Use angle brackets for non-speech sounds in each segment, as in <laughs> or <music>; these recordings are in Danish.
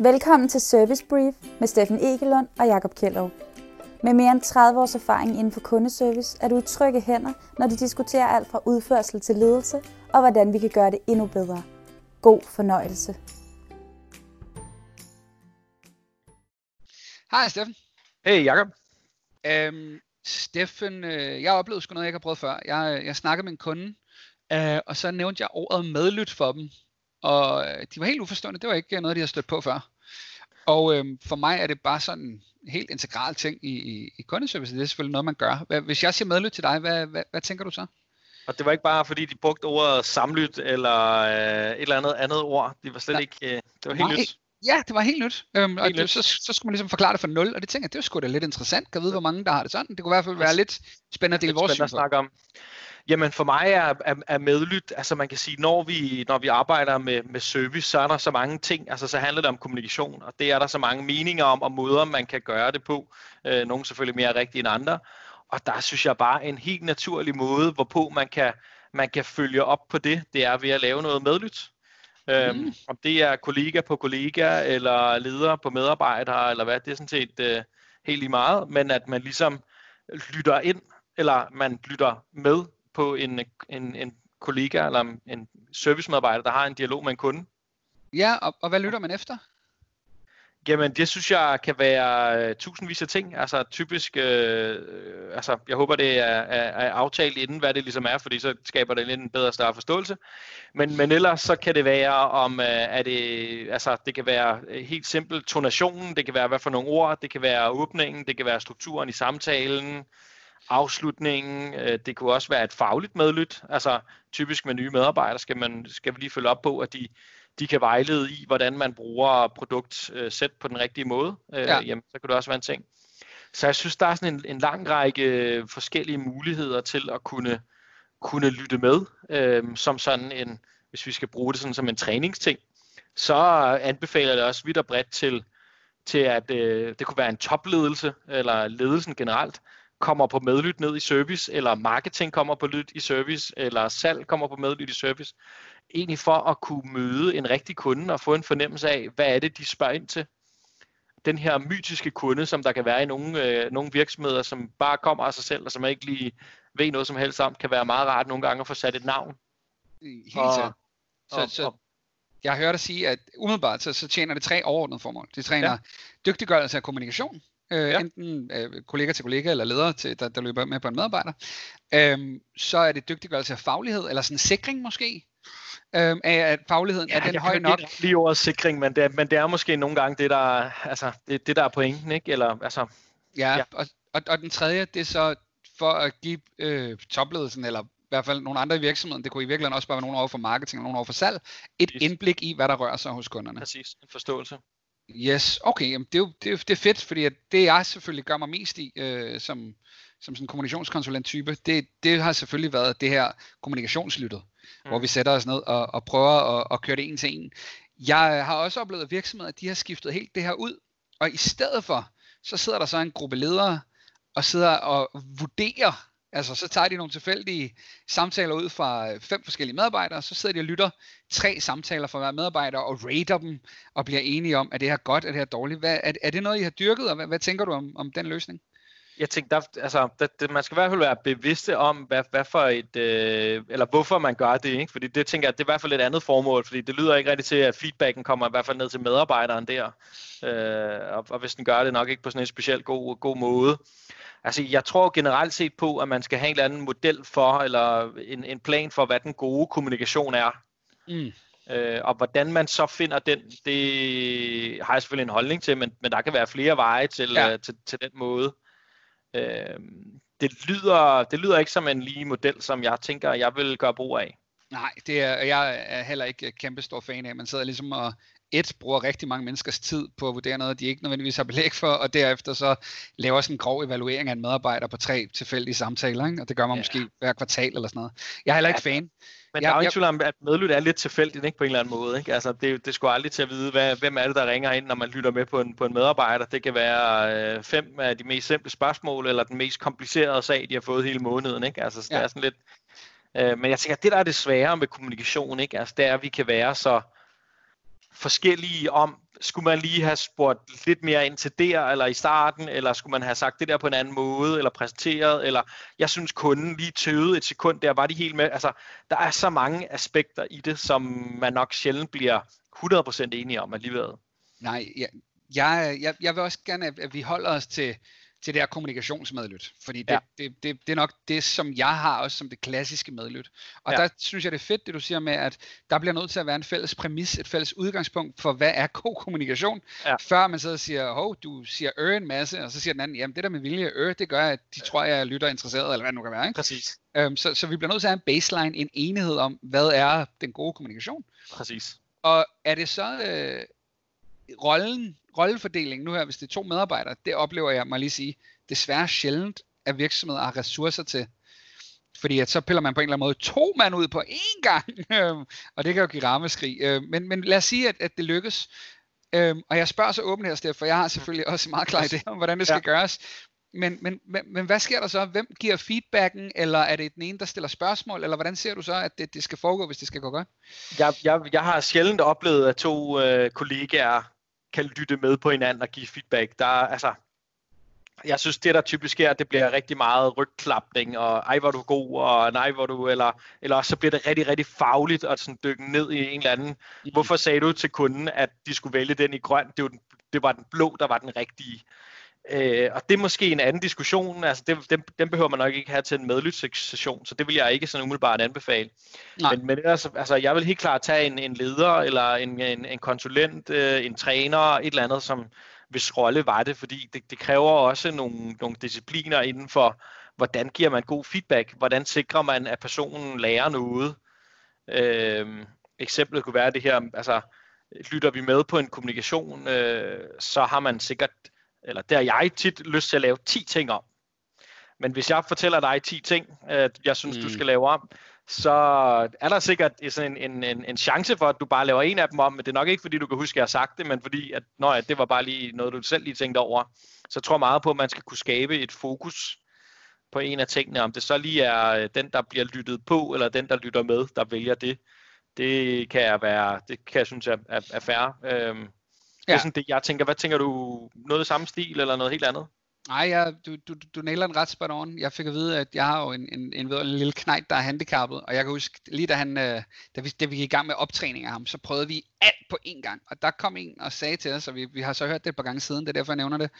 Velkommen til Service Brief med Steffen Egelund og Jakob Kjellov. Med mere end 30 års erfaring inden for kundeservice er du i trygge hænder, når de diskuterer alt fra udførsel til ledelse og hvordan vi kan gøre det endnu bedre. God fornøjelse. Hej Steffen. Hey Jakob. Øhm, Steffen, øh, jeg oplevede sgu noget, jeg ikke har prøvet før. Jeg, jeg snakkede med en kunde, øh, og så nævnte jeg ordet medlyt for dem. Og øh, de var helt uforstående. Det var ikke noget, de havde stødt på før. Og øh, for mig er det bare sådan en helt integral ting i, i, i kundeservice. Det er selvfølgelig noget, man gør. Hvis jeg siger medlyt til dig, hvad, hvad, hvad tænker du så? Og det var ikke bare fordi, de brugte ordet samlyt eller øh, et eller andet andet ord. Det var slet Nej. ikke, øh, det var helt Nej. nyt. Ja, det var helt nyt. Øhm, helt og det, nyt. Så, så skulle man ligesom forklare det fra nul, og det tænker jeg, det er sgu da lidt interessant. Kan vide, hvor mange der har det sådan. Det kunne i hvert fald være lidt spændende at dele vores spændende at snakke om. Jamen for mig er, er, er medlyt, altså man kan sige, når vi, når vi arbejder med, med service, så er der så mange ting, altså så handler det om kommunikation, og det er der så mange meninger om, og måder man kan gøre det på. Øh, nogle selvfølgelig mere rigtige end andre. Og der synes jeg bare en helt naturlig måde, hvorpå man kan, man kan følge op på det, det er ved at lave noget medlyt. Øhm, mm. om det er kollega på kollega, eller leder på medarbejdere, eller hvad, det er sådan set øh, helt lige meget, men at man ligesom lytter ind, eller man lytter med på en, en, en kollega eller en servicemedarbejder, der har en dialog med en kunde. Ja, og, og hvad lytter man efter? Jamen, det synes jeg kan være uh, tusindvis af ting. Altså typisk, uh, altså jeg håber det er, er, er aftalt inden, hvad det ligesom er, fordi så skaber det lidt en bedre større forståelse. Men, men ellers så kan det være om, uh, er det, altså det kan være helt simpelt tonationen, det kan være hvad for nogle ord, det kan være åbningen, det kan være strukturen i samtalen, afslutningen. Øh, det kunne også være et fagligt medlyt. Altså typisk med nye medarbejdere skal, man, skal vi lige følge op på, at de, de kan vejlede i, hvordan man bruger produktsæt på den rigtige måde. Øh, ja. Jamen, så kan det også være en ting. Så jeg synes, der er sådan en, en lang række forskellige muligheder til at kunne, kunne lytte med, øh, som sådan en, hvis vi skal bruge det sådan som en træningsting, så anbefaler det også vidt og bredt til, til at øh, det kunne være en topledelse, eller ledelsen generelt, kommer på medlyt ned i service, eller marketing kommer på lyt i service, eller salg kommer på medlyt i service. Egentlig for at kunne møde en rigtig kunde og få en fornemmelse af, hvad er det, de spørger ind til. Den her mytiske kunde, som der kan være i nogle, øh, nogle virksomheder, som bare kommer af sig selv, og som ikke lige ved noget som helst om, kan være meget rart nogle gange at få sat et navn. Helt og, så, og, så, og, jeg har hørt dig sige, at umiddelbart så, så tjener det tre overordnede formål. Det træner ja. dygtiggørelse af kommunikation, øh, ja. enten øh, kollega til kollega eller leder, til, der, der løber med på en medarbejder. Øhm, så er det dygtiggørelse af faglighed, eller sådan en sikring måske, øhm, af at fagligheden ja, er den høj nok. Lige ordet sikring, men det, men det er måske nogle gange det, der, altså, det, det der er pointen, ikke? Eller, altså, ja, ja. Og, og, og den tredje, det er så for at give øh, topledelsen, eller i hvert fald nogle andre i virksomheden, det kunne i virkeligheden også bare være nogen over for marketing og nogen over for salg, et yes. indblik i, hvad der rører sig hos kunderne. Præcis, en forståelse. Yes, okay, jamen det, er jo, det, er, det er fedt, fordi at det jeg selvfølgelig gør mig mest i, øh, som, som sådan en kommunikationskonsulent-type, det, det har selvfølgelig været det her kommunikationslyttet, mm. hvor vi sætter os ned og, og prøver at, at køre det en til en. Jeg har også oplevet, at virksomheder de har skiftet helt det her ud, og i stedet for, så sidder der så en gruppe ledere, og sidder og vurderer Altså, så tager de nogle tilfældige samtaler ud fra øh, fem forskellige medarbejdere, så sidder de og lytter tre samtaler fra hver medarbejder og rater dem og bliver enige om, er det her godt, er det her dårligt. Hvad, er, er det noget, I har dyrket, og hvad, hvad tænker du om, om den løsning? Jeg tænker, der, altså, der, det, man skal i hvert fald være bevidste om, hvad, hvad for et, øh, eller hvorfor man gør det, ikke? fordi det tænker jeg, det er i hvert fald et andet formål, fordi det lyder ikke rigtigt til, at feedbacken kommer i hvert fald ned til medarbejderen der, øh, og, og hvis den gør det nok ikke på sådan en specielt god, god måde. Altså, jeg tror generelt set på, at man skal have en eller anden model for, eller en, en plan for, hvad den gode kommunikation er. Mm. Øh, og hvordan man så finder den, det har jeg selvfølgelig en holdning til, men, men der kan være flere veje til, ja. uh, til, til den måde. Øh, det, lyder, det lyder ikke som en lige model, som jeg tænker, jeg vil gøre brug af. Nej, det er, jeg er heller ikke kæmpe stor fan af. Man sidder ligesom og et bruger rigtig mange menneskers tid på at vurdere noget, de ikke nødvendigvis har belæg for, og derefter så laver sådan en grov evaluering af en medarbejder på tre tilfældige samtaler, ikke? og det gør man ja. måske hver kvartal eller sådan noget. Jeg er heller ikke ja, fan. Men der er jo ikke tvivl om, at medlyt er lidt tilfældigt ikke, på en eller anden måde. Ikke? Altså, det, det skulle aldrig til at vide, hvad, hvem er det, der ringer ind, når man lytter med på en, på en medarbejder. Det kan være øh, fem af de mest simple spørgsmål, eller den mest komplicerede sag, de har fået hele måneden. Ikke? Altså, ja. det er sådan lidt... Øh, men jeg tænker, at det, der er det svære med kommunikation, ikke? Altså, det er, at vi kan være så forskellige om, skulle man lige have spurgt lidt mere ind til der, eller i starten, eller skulle man have sagt det der på en anden måde, eller præsenteret, eller jeg synes kunden lige tøvede et sekund der, var de helt med, altså der er så mange aspekter i det, som man nok sjældent bliver 100% enige om alligevel. Nej, jeg, jeg, jeg, jeg vil også gerne, at vi holder os til, til det her kommunikationsmedlyt. Fordi det, ja. det, det, det er nok det, som jeg har også som det klassiske medlyt. Og ja. der synes jeg, det er fedt, det du siger med, at der bliver nødt til at være en fælles præmis, et fælles udgangspunkt for, hvad er god kommunikation, ja. før man sidder og siger, hov, du siger øh en masse, og så siger den anden, jamen det der med vilje øh, det gør, at de tror, jeg lytter interesseret, eller hvad det nu kan være. Ikke? Præcis. Øhm, så, så vi bliver nødt til at have en baseline, en enighed om, hvad er den gode kommunikation. Præcis. Og er det så øh, rollen rollefordeling nu her, hvis det er to medarbejdere, det oplever jeg, må lige sige, desværre sjældent, at virksomheder har ressourcer til. Fordi at så piller man på en eller anden måde to mand ud på én gang, øhm, og det kan jo give rammeskrig. Øhm, men, men lad os sige, at, at det lykkes. Øhm, og jeg spørger så åbent her, Steff, for jeg har selvfølgelig også meget klar idé om, hvordan det skal ja. gøres. Men, men, men, men hvad sker der så? Hvem giver feedbacken, eller er det den ene, der stiller spørgsmål, eller hvordan ser du så, at det, det skal foregå, hvis det skal gå godt? Jeg, jeg, jeg har sjældent oplevet, at to øh, kollegaer kan lytte med på hinanden og give feedback. Der, altså, jeg synes, det der typisk er, det bliver rigtig meget rygklapning, og ej, hvor du god, og nej, hvor du, eller, eller så bliver det rigtig, rigtig fagligt at sådan dykke ned i en eller anden. Mm. Hvorfor sagde du til kunden, at de skulle vælge den i grøn? Det var den, det var den blå, der var den rigtige. Øh, og det er måske en anden diskussion, altså det, den, den behøver man nok ikke have til en medlytssession, så det vil jeg ikke sådan umiddelbart anbefale. Nej. Men, men ellers, altså, jeg vil helt klart tage en, en leder, eller en, en, en konsulent, øh, en træner, et eller andet, som hvis rolle var det, fordi det, det kræver også nogle, nogle discipliner inden for, hvordan giver man god feedback, hvordan sikrer man, at personen lærer noget. Øh, eksemplet kunne være det her, altså lytter vi med på en kommunikation, øh, så har man sikkert eller der jeg tit lyst til at lave 10 ting om. Men hvis jeg fortæller dig 10 ting, at jeg synes, mm. du skal lave om, så er der sikkert sådan en, en, en, en chance for, at du bare laver en af dem om, men det er nok ikke, fordi du kan huske, at jeg har sagt det, men fordi, at nå, ja, det var bare lige noget, du selv lige tænkte over. Så jeg tror meget på, at man skal kunne skabe et fokus på en af tingene, om det så lige er øh, den, der bliver lyttet på, eller den, der lytter med, der vælger det. Det kan jeg være, det kan jeg synes er, er, er fair. Øhm, det er sådan det, jeg tænker. Hvad tænker du? Noget samme stil eller noget helt andet? Nej, ja, du, du, du nailer den ret spot on. Jeg fik at vide, at jeg har jo en, en, en, en lille knægt, der er handicappet, og jeg kan huske, lige da, han, øh, da, vi, da vi gik i gang med optræning af ham, så prøvede vi alt på én gang, og der kom en og sagde til os, og vi, vi har så hørt det et par gange siden, det er derfor, jeg nævner det,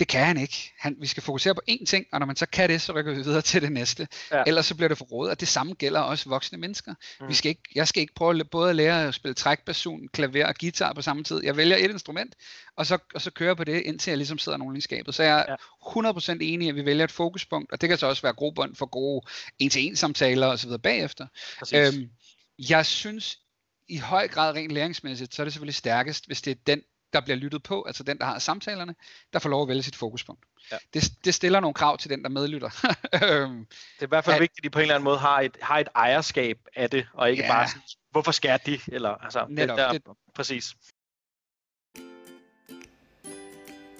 det kan han ikke. Han, vi skal fokusere på én ting, og når man så kan det, så rykker vi videre <laughs> til det næste. Ja. Ellers så bliver det for råd, og det samme gælder også voksne mennesker. Mm. Vi skal ikke, jeg skal ikke prøve at, både at lære at spille trækbasun, klaver og guitar på samme tid. Jeg vælger et instrument, og så, og så kører på det, indtil jeg ligesom sidder nogen i skabet. Så jeg er ja. 100% enig, at vi vælger et fokuspunkt, og det kan så også være grobund for gode en-til-en samtaler osv. bagefter. Øhm, jeg synes i høj grad rent læringsmæssigt, så er det selvfølgelig stærkest, hvis det er den der bliver lyttet på, altså den, der har samtalerne, der får lov at vælge sit fokuspunkt. Ja. Det, det stiller nogle krav til den, der medlytter. <laughs> Øhm, det er i hvert fald at, vigtigt, at de på en eller anden måde har et, har et ejerskab af det, og ikke ja. bare sådan, hvorfor skal de? Eller, altså, Netop, det der, det, præcis.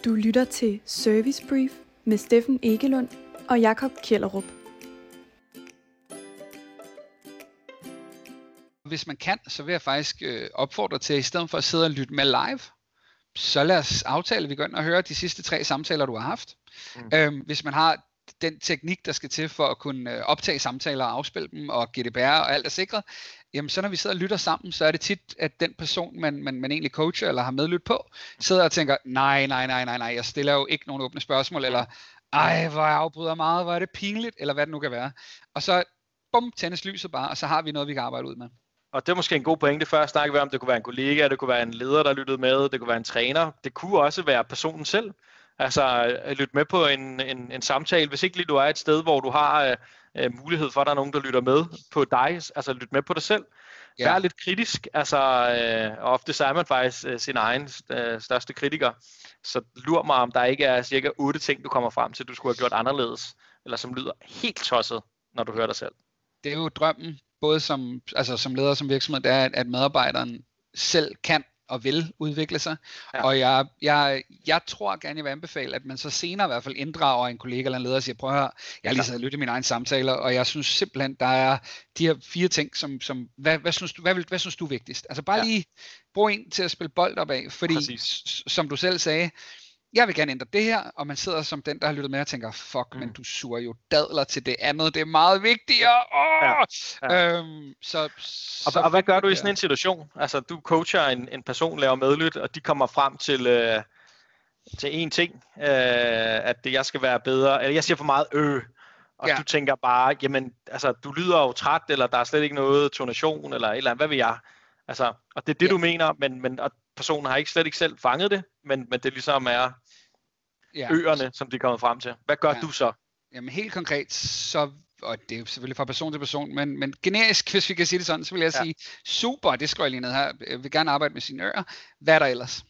Du lytter til Service Brief med Steffen Egelund og Jakob Kjellerup. Hvis man kan, så vil jeg faktisk øh, opfordre til, at i stedet for at sidde og lytte med live, så lad os aftale, vi går ind og hører de sidste tre samtaler, du har haft. Mm. Øhm, hvis man har den teknik, der skal til for at kunne øh, optage samtaler og afspille dem, og GDPR og alt er sikret, jamen så når vi sidder og lytter sammen, så er det tit, at den person, man, man, man egentlig coacher eller har medlyt på, sidder og tænker, nej, nej, nej, nej, nej, jeg stiller jo ikke nogen åbne spørgsmål, eller ej, hvor jeg afbryder meget, hvor er det pinligt, eller hvad det nu kan være. Og så, bum, tændes lyset bare, og så har vi noget, vi kan arbejde ud med og det er måske en god pointe. Før snakkede vi om, det kunne være en kollega, det kunne være en leder, der lyttede med, det kunne være en træner. Det kunne også være personen selv. Altså at lytte med på en, en, en samtale. Hvis ikke lige du er et sted, hvor du har uh, mulighed for, at der er nogen, der lytter med på dig, altså lytte med på dig selv. Ja. Vær lidt kritisk. Altså, uh, ofte så er man faktisk uh, sin egen uh, største kritiker. Så lur mig, om der ikke er cirka otte ting, du kommer frem til, du skulle have gjort anderledes, eller som lyder helt tosset, når du hører dig selv. Det er jo drømmen både som, altså som leder som virksomhed, det er, at medarbejderen selv kan og vil udvikle sig. Ja. Og jeg, jeg, jeg tror gerne, jeg vil anbefale, at man så senere i hvert fald inddrager en kollega eller en leder og siger, prøv at høre, jeg har lige siddet og lyttet mine egne samtaler, og jeg synes simpelthen, der er de her fire ting, som, som hvad, hvad, synes du, hvad, hvad synes du er vigtigst? Altså bare Ja. lige brug en til at spille bold op af, fordi Præcis. som du selv sagde, jeg vil gerne ændre det her, og man sidder som den, der har lyttet med og tænker, fuck, mm. men du suger jo dadler til det andet, det er meget vigtigere. Åh! Ja. Øhm, så, Og, så og hvad gør du i ja. sådan en situation? Altså, du coacher en, en person, laver medlyt, og de kommer frem til, øh, til en ting, øh, at det, jeg skal være bedre, eller jeg siger for meget øh, og ja. Ja. du tænker bare, jamen, altså, du lyder jo træt, eller der er slet ikke noget tonation, eller et eller andet, hvad ved jeg? Altså, og det er det, Ja. du mener, men, men og personen har ikke slet ikke selv fanget det, men, men det ligesom er ja. øerne, som de er kommet frem til. Hvad gør ja. Du så? Jamen helt konkret, så, og det er jo selvfølgelig fra person til person, men, men generisk, hvis vi kan sige det sådan, så vil jeg Ja. ja. sige, super, det skriver jeg lige ned her, jeg vil gerne arbejde med sine ører, hvad er der ellers?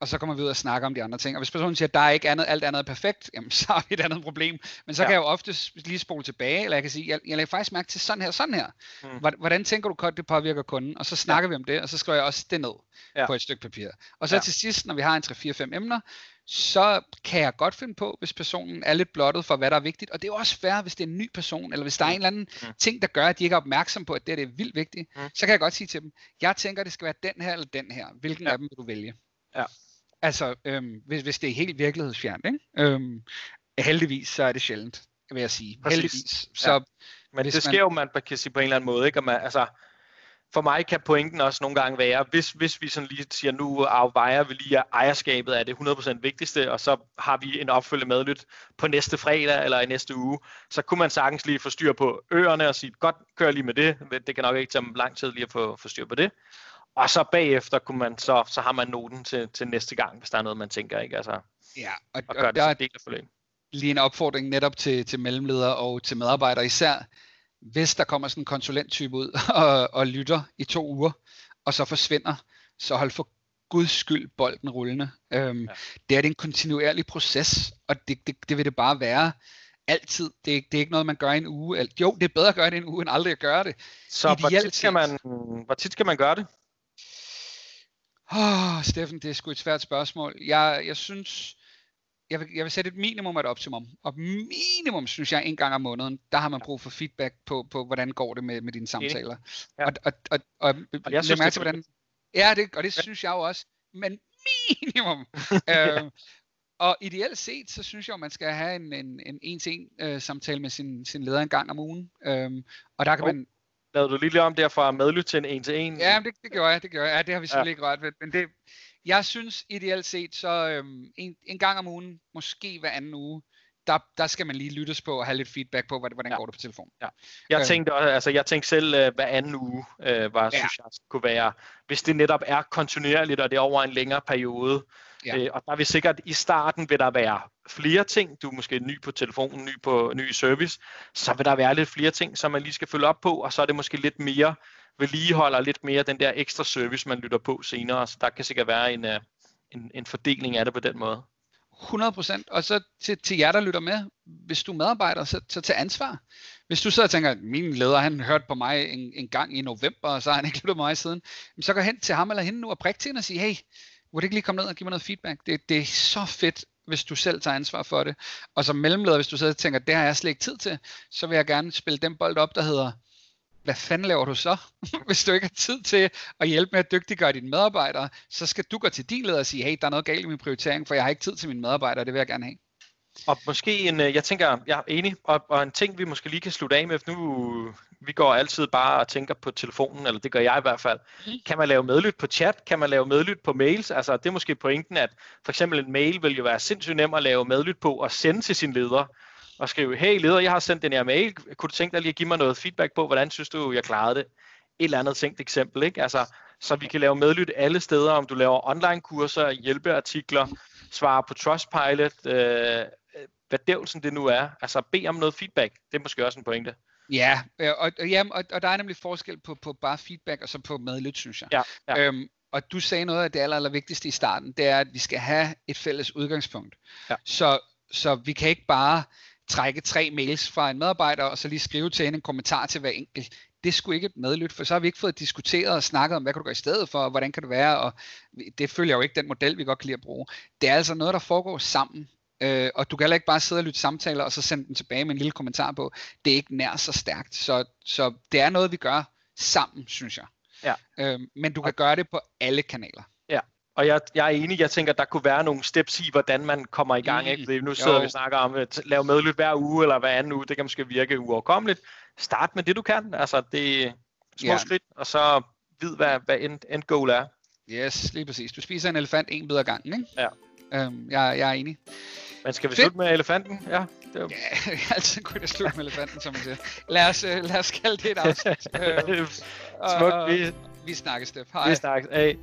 Og så kommer vi ud og snakker om de andre ting. Og hvis personen siger, at der er ikke andet, alt andet er perfekt, jamen <laughs> så har vi et andet problem. Men så Ja. kan jeg jo ofte lige spole tilbage, eller jeg kan sige, jeg, jeg lægger faktisk mærke til sådan her, sådan her. Mm. Mm. Hvordan tænker du godt, det påvirker kunden? Og så snakker ja. vi om det, og så skriver jeg også det ned Ja. på et stykke papir. Og så Ja. til sidst, når vi har en 3-4-5 emner, så kan jeg godt finde på, hvis personen er lidt blottet for, hvad der er vigtigt. Og det er jo også fair, hvis det er en ny person, eller hvis der er en eller anden Mm. ting, der gør, at de ikke er opmærksom på, at det, det er vildt vigtigt, Mm. så kan jeg godt sige til dem, jeg tænker, det skal være den her eller den her. Hvilken Ja. af dem vil du vælge? Ja. Altså, øhm, hvis, hvis det er helt virkelighedsfjernt, ikke? Øhm, heldigvis, så er det sjældent, vil jeg sige. Præcis. Heldigvis. Så, Men Hvis det man- sker jo, man kan sige på en eller anden måde, ikke? Og man, altså, for mig kan pointen også nogle gange være, hvis, hvis vi sådan lige siger, nu afvejer vi lige, at ejerskabet er det 100% vigtigste, og så har vi en opfølgende medlyt på næste fredag eller i næste uge, så kunne man sagtens lige få styr på øerne og sige, godt, kør lige med det, det kan nok ikke tage lang tid lige at få, få styr på det. Og så bagefter kunne man så, så har man noten til, til næste gang, hvis der er noget, man tænker, ikke? Altså, ja, og, og og gør det der som er del af forløbet. lige en opfordring netop til, til mellemledere og til medarbejdere især. Hvis der kommer sådan en konsulenttype ud <laughs> og, og lytter i to uger, og så forsvinder, så hold for guds skyld bolden rullende. Øhm, Ja. Det er det en kontinuerlig proces, og det, det, det vil det bare være altid. Det, er- det er ikke noget, man gør i en uge. Jo, det er bedre at gøre det i en uge, end aldrig at gøre det. Så hvor tit, skal man, hvor tit skal man gøre det? Oh, Steffen, det er sgu et svært spørgsmål. Jeg, jeg synes, jeg vil, jeg vil sætte et minimum og et optimum. Og minimum, synes jeg, en gang om måneden, der har man brug for feedback på, på hvordan går det med, med dine samtaler. Ja. Og, og, og, og, Og jeg synes, det til, er hvordan... Ja, det, og det synes jeg jo også. Men minimum. <laughs> øh, og ideelt set, så synes jeg, at man skal have en, en, en en-til-en øh, samtale med sin, sin leder en gang om ugen. Øhm, og der kan Oh. man... Lavede du lige om der fra medlyt til en en-til-en? Ja, det, det gjorde jeg, det gjorde jeg. Ja, det har vi selvfølgelig ja. ikke rørt ved. Men det, jeg synes ideelt set, så øhm, en, en gang om ugen, måske hver anden uge, der, der skal man lige lyttes på og have lidt feedback på, hvordan, Ja. går det på telefonen. Jeg Øhm. tænkte, også, altså jeg tænkte selv, øh, hver anden uge øh, var, ja. synes jeg, kunne være, hvis det netop er kontinuerligt, og det er over en længere periode. Ja. Øh, og der vil sikkert, i starten vil der være flere ting, du er måske ny på telefonen, ny på ny service, så vil der være lidt flere ting, som man lige skal følge op på, og så er det måske lidt mere vedligehold og lidt mere den der ekstra service, man lytter på senere, så der kan sikkert være en, øh, en, en fordeling af det på den måde. 100%. Og så til, til jer, der lytter med, hvis du er medarbejder, så, så tag ansvar. Hvis du sidder og tænker, min leder, han hørte på mig en, en gang i november, og så har han ikke lyttet på mig siden, så gå hen til ham eller hende nu og prik til hende og sige, hey, vil du ikke lige komme ned og give mig noget feedback? Det, det er så fedt, hvis du selv tager ansvar for det. Og som mellemleder, hvis du sidder og tænker, det har jeg slet ikke tid til, så vil jeg gerne spille den bold op, der hedder, hvad fanden laver du så? <laughs> Hvis du ikke har tid til at hjælpe med at dygtiggøre dine medarbejdere, så skal du gå til din leder og sige, hey, der er noget galt i min prioritering, for jeg har ikke tid til mine medarbejdere, det vil jeg gerne have. Og måske en, øh, jeg tænker, jeg er enig, og, og en ting, vi måske lige kan slutte af med, for nu, vi går altid bare og tænker på telefonen, eller det gør jeg i hvert fald. Mhm. Kan man lave medlyt på chat? Kan man lave medlyt på mails? Altså, det er måske pointen, at for eksempel en mail vil jo være sindssygt nem at lave medlyt på og sende til sin leder. Og skrive, hey leder, jeg har sendt den her mail. Kunne du tænke dig lige at give mig noget feedback på, hvordan synes du, jeg klarede det? Et eller andet tænkt eksempel, ikke? Altså, så vi kan lave medlyt alle steder, om du laver online kurser, hjælpeartikler, svare på Trustpilot, øh, hvad dævelsen det nu er. Altså bed om noget feedback. Det er måske også en pointe. Ja, øh, og, og, ja, og, og der er nemlig forskel på, på bare feedback og så på medlyt, synes jeg. Ja, ja. Øhm, og du sagde noget af det aller, aller vigtigste i starten, det er, at vi skal have et fælles udgangspunkt. Ja. Så, så vi kan ikke bare trække tre mails fra en medarbejder, og så lige skrive til hende en kommentar til hver enkelt. det skulle ikke et medlyt, for så har vi ikke fået diskuteret og snakket om, hvad kan du gøre i stedet for, og hvordan kan det være, og det følger jo ikke den model, vi godt kan lide at bruge. Det er altså noget, der foregår sammen, øh, og du kan heller ikke bare sidde og lytte samtaler, og så sende den tilbage med en lille kommentar på. Det er ikke nær så stærkt, så, så det er noget, vi gør sammen, synes jeg. Ja. Øh, men du kan gøre det på alle kanaler. Og jeg, jeg er enig, jeg tænker, der kunne være nogle steps i, hvordan man kommer i gang. Ikke? Nu sidder jo. vi og snakker om at lave medlyt hver uge, eller hver anden uge, det kan måske virke uoverkommeligt. Start med det, du kan. Altså, det er små ja. skridt, og så vid, hvad, hvad end, end goal er. Yes, lige præcis. Du spiser en elefant en bid ad gangen, ikke? Ja. Øhm, jeg, jeg er enig. Men skal vi Fedt. slutte med elefanten? Ja, det var... ja <laughs> altid kunne jeg slutte med elefanten, som man siger. Lad os, uh, lad os kalde det et afsnit. uh, <laughs> Smukt, vi... Vi snakkes, Steph. Hej. Vi snakkes. Hey.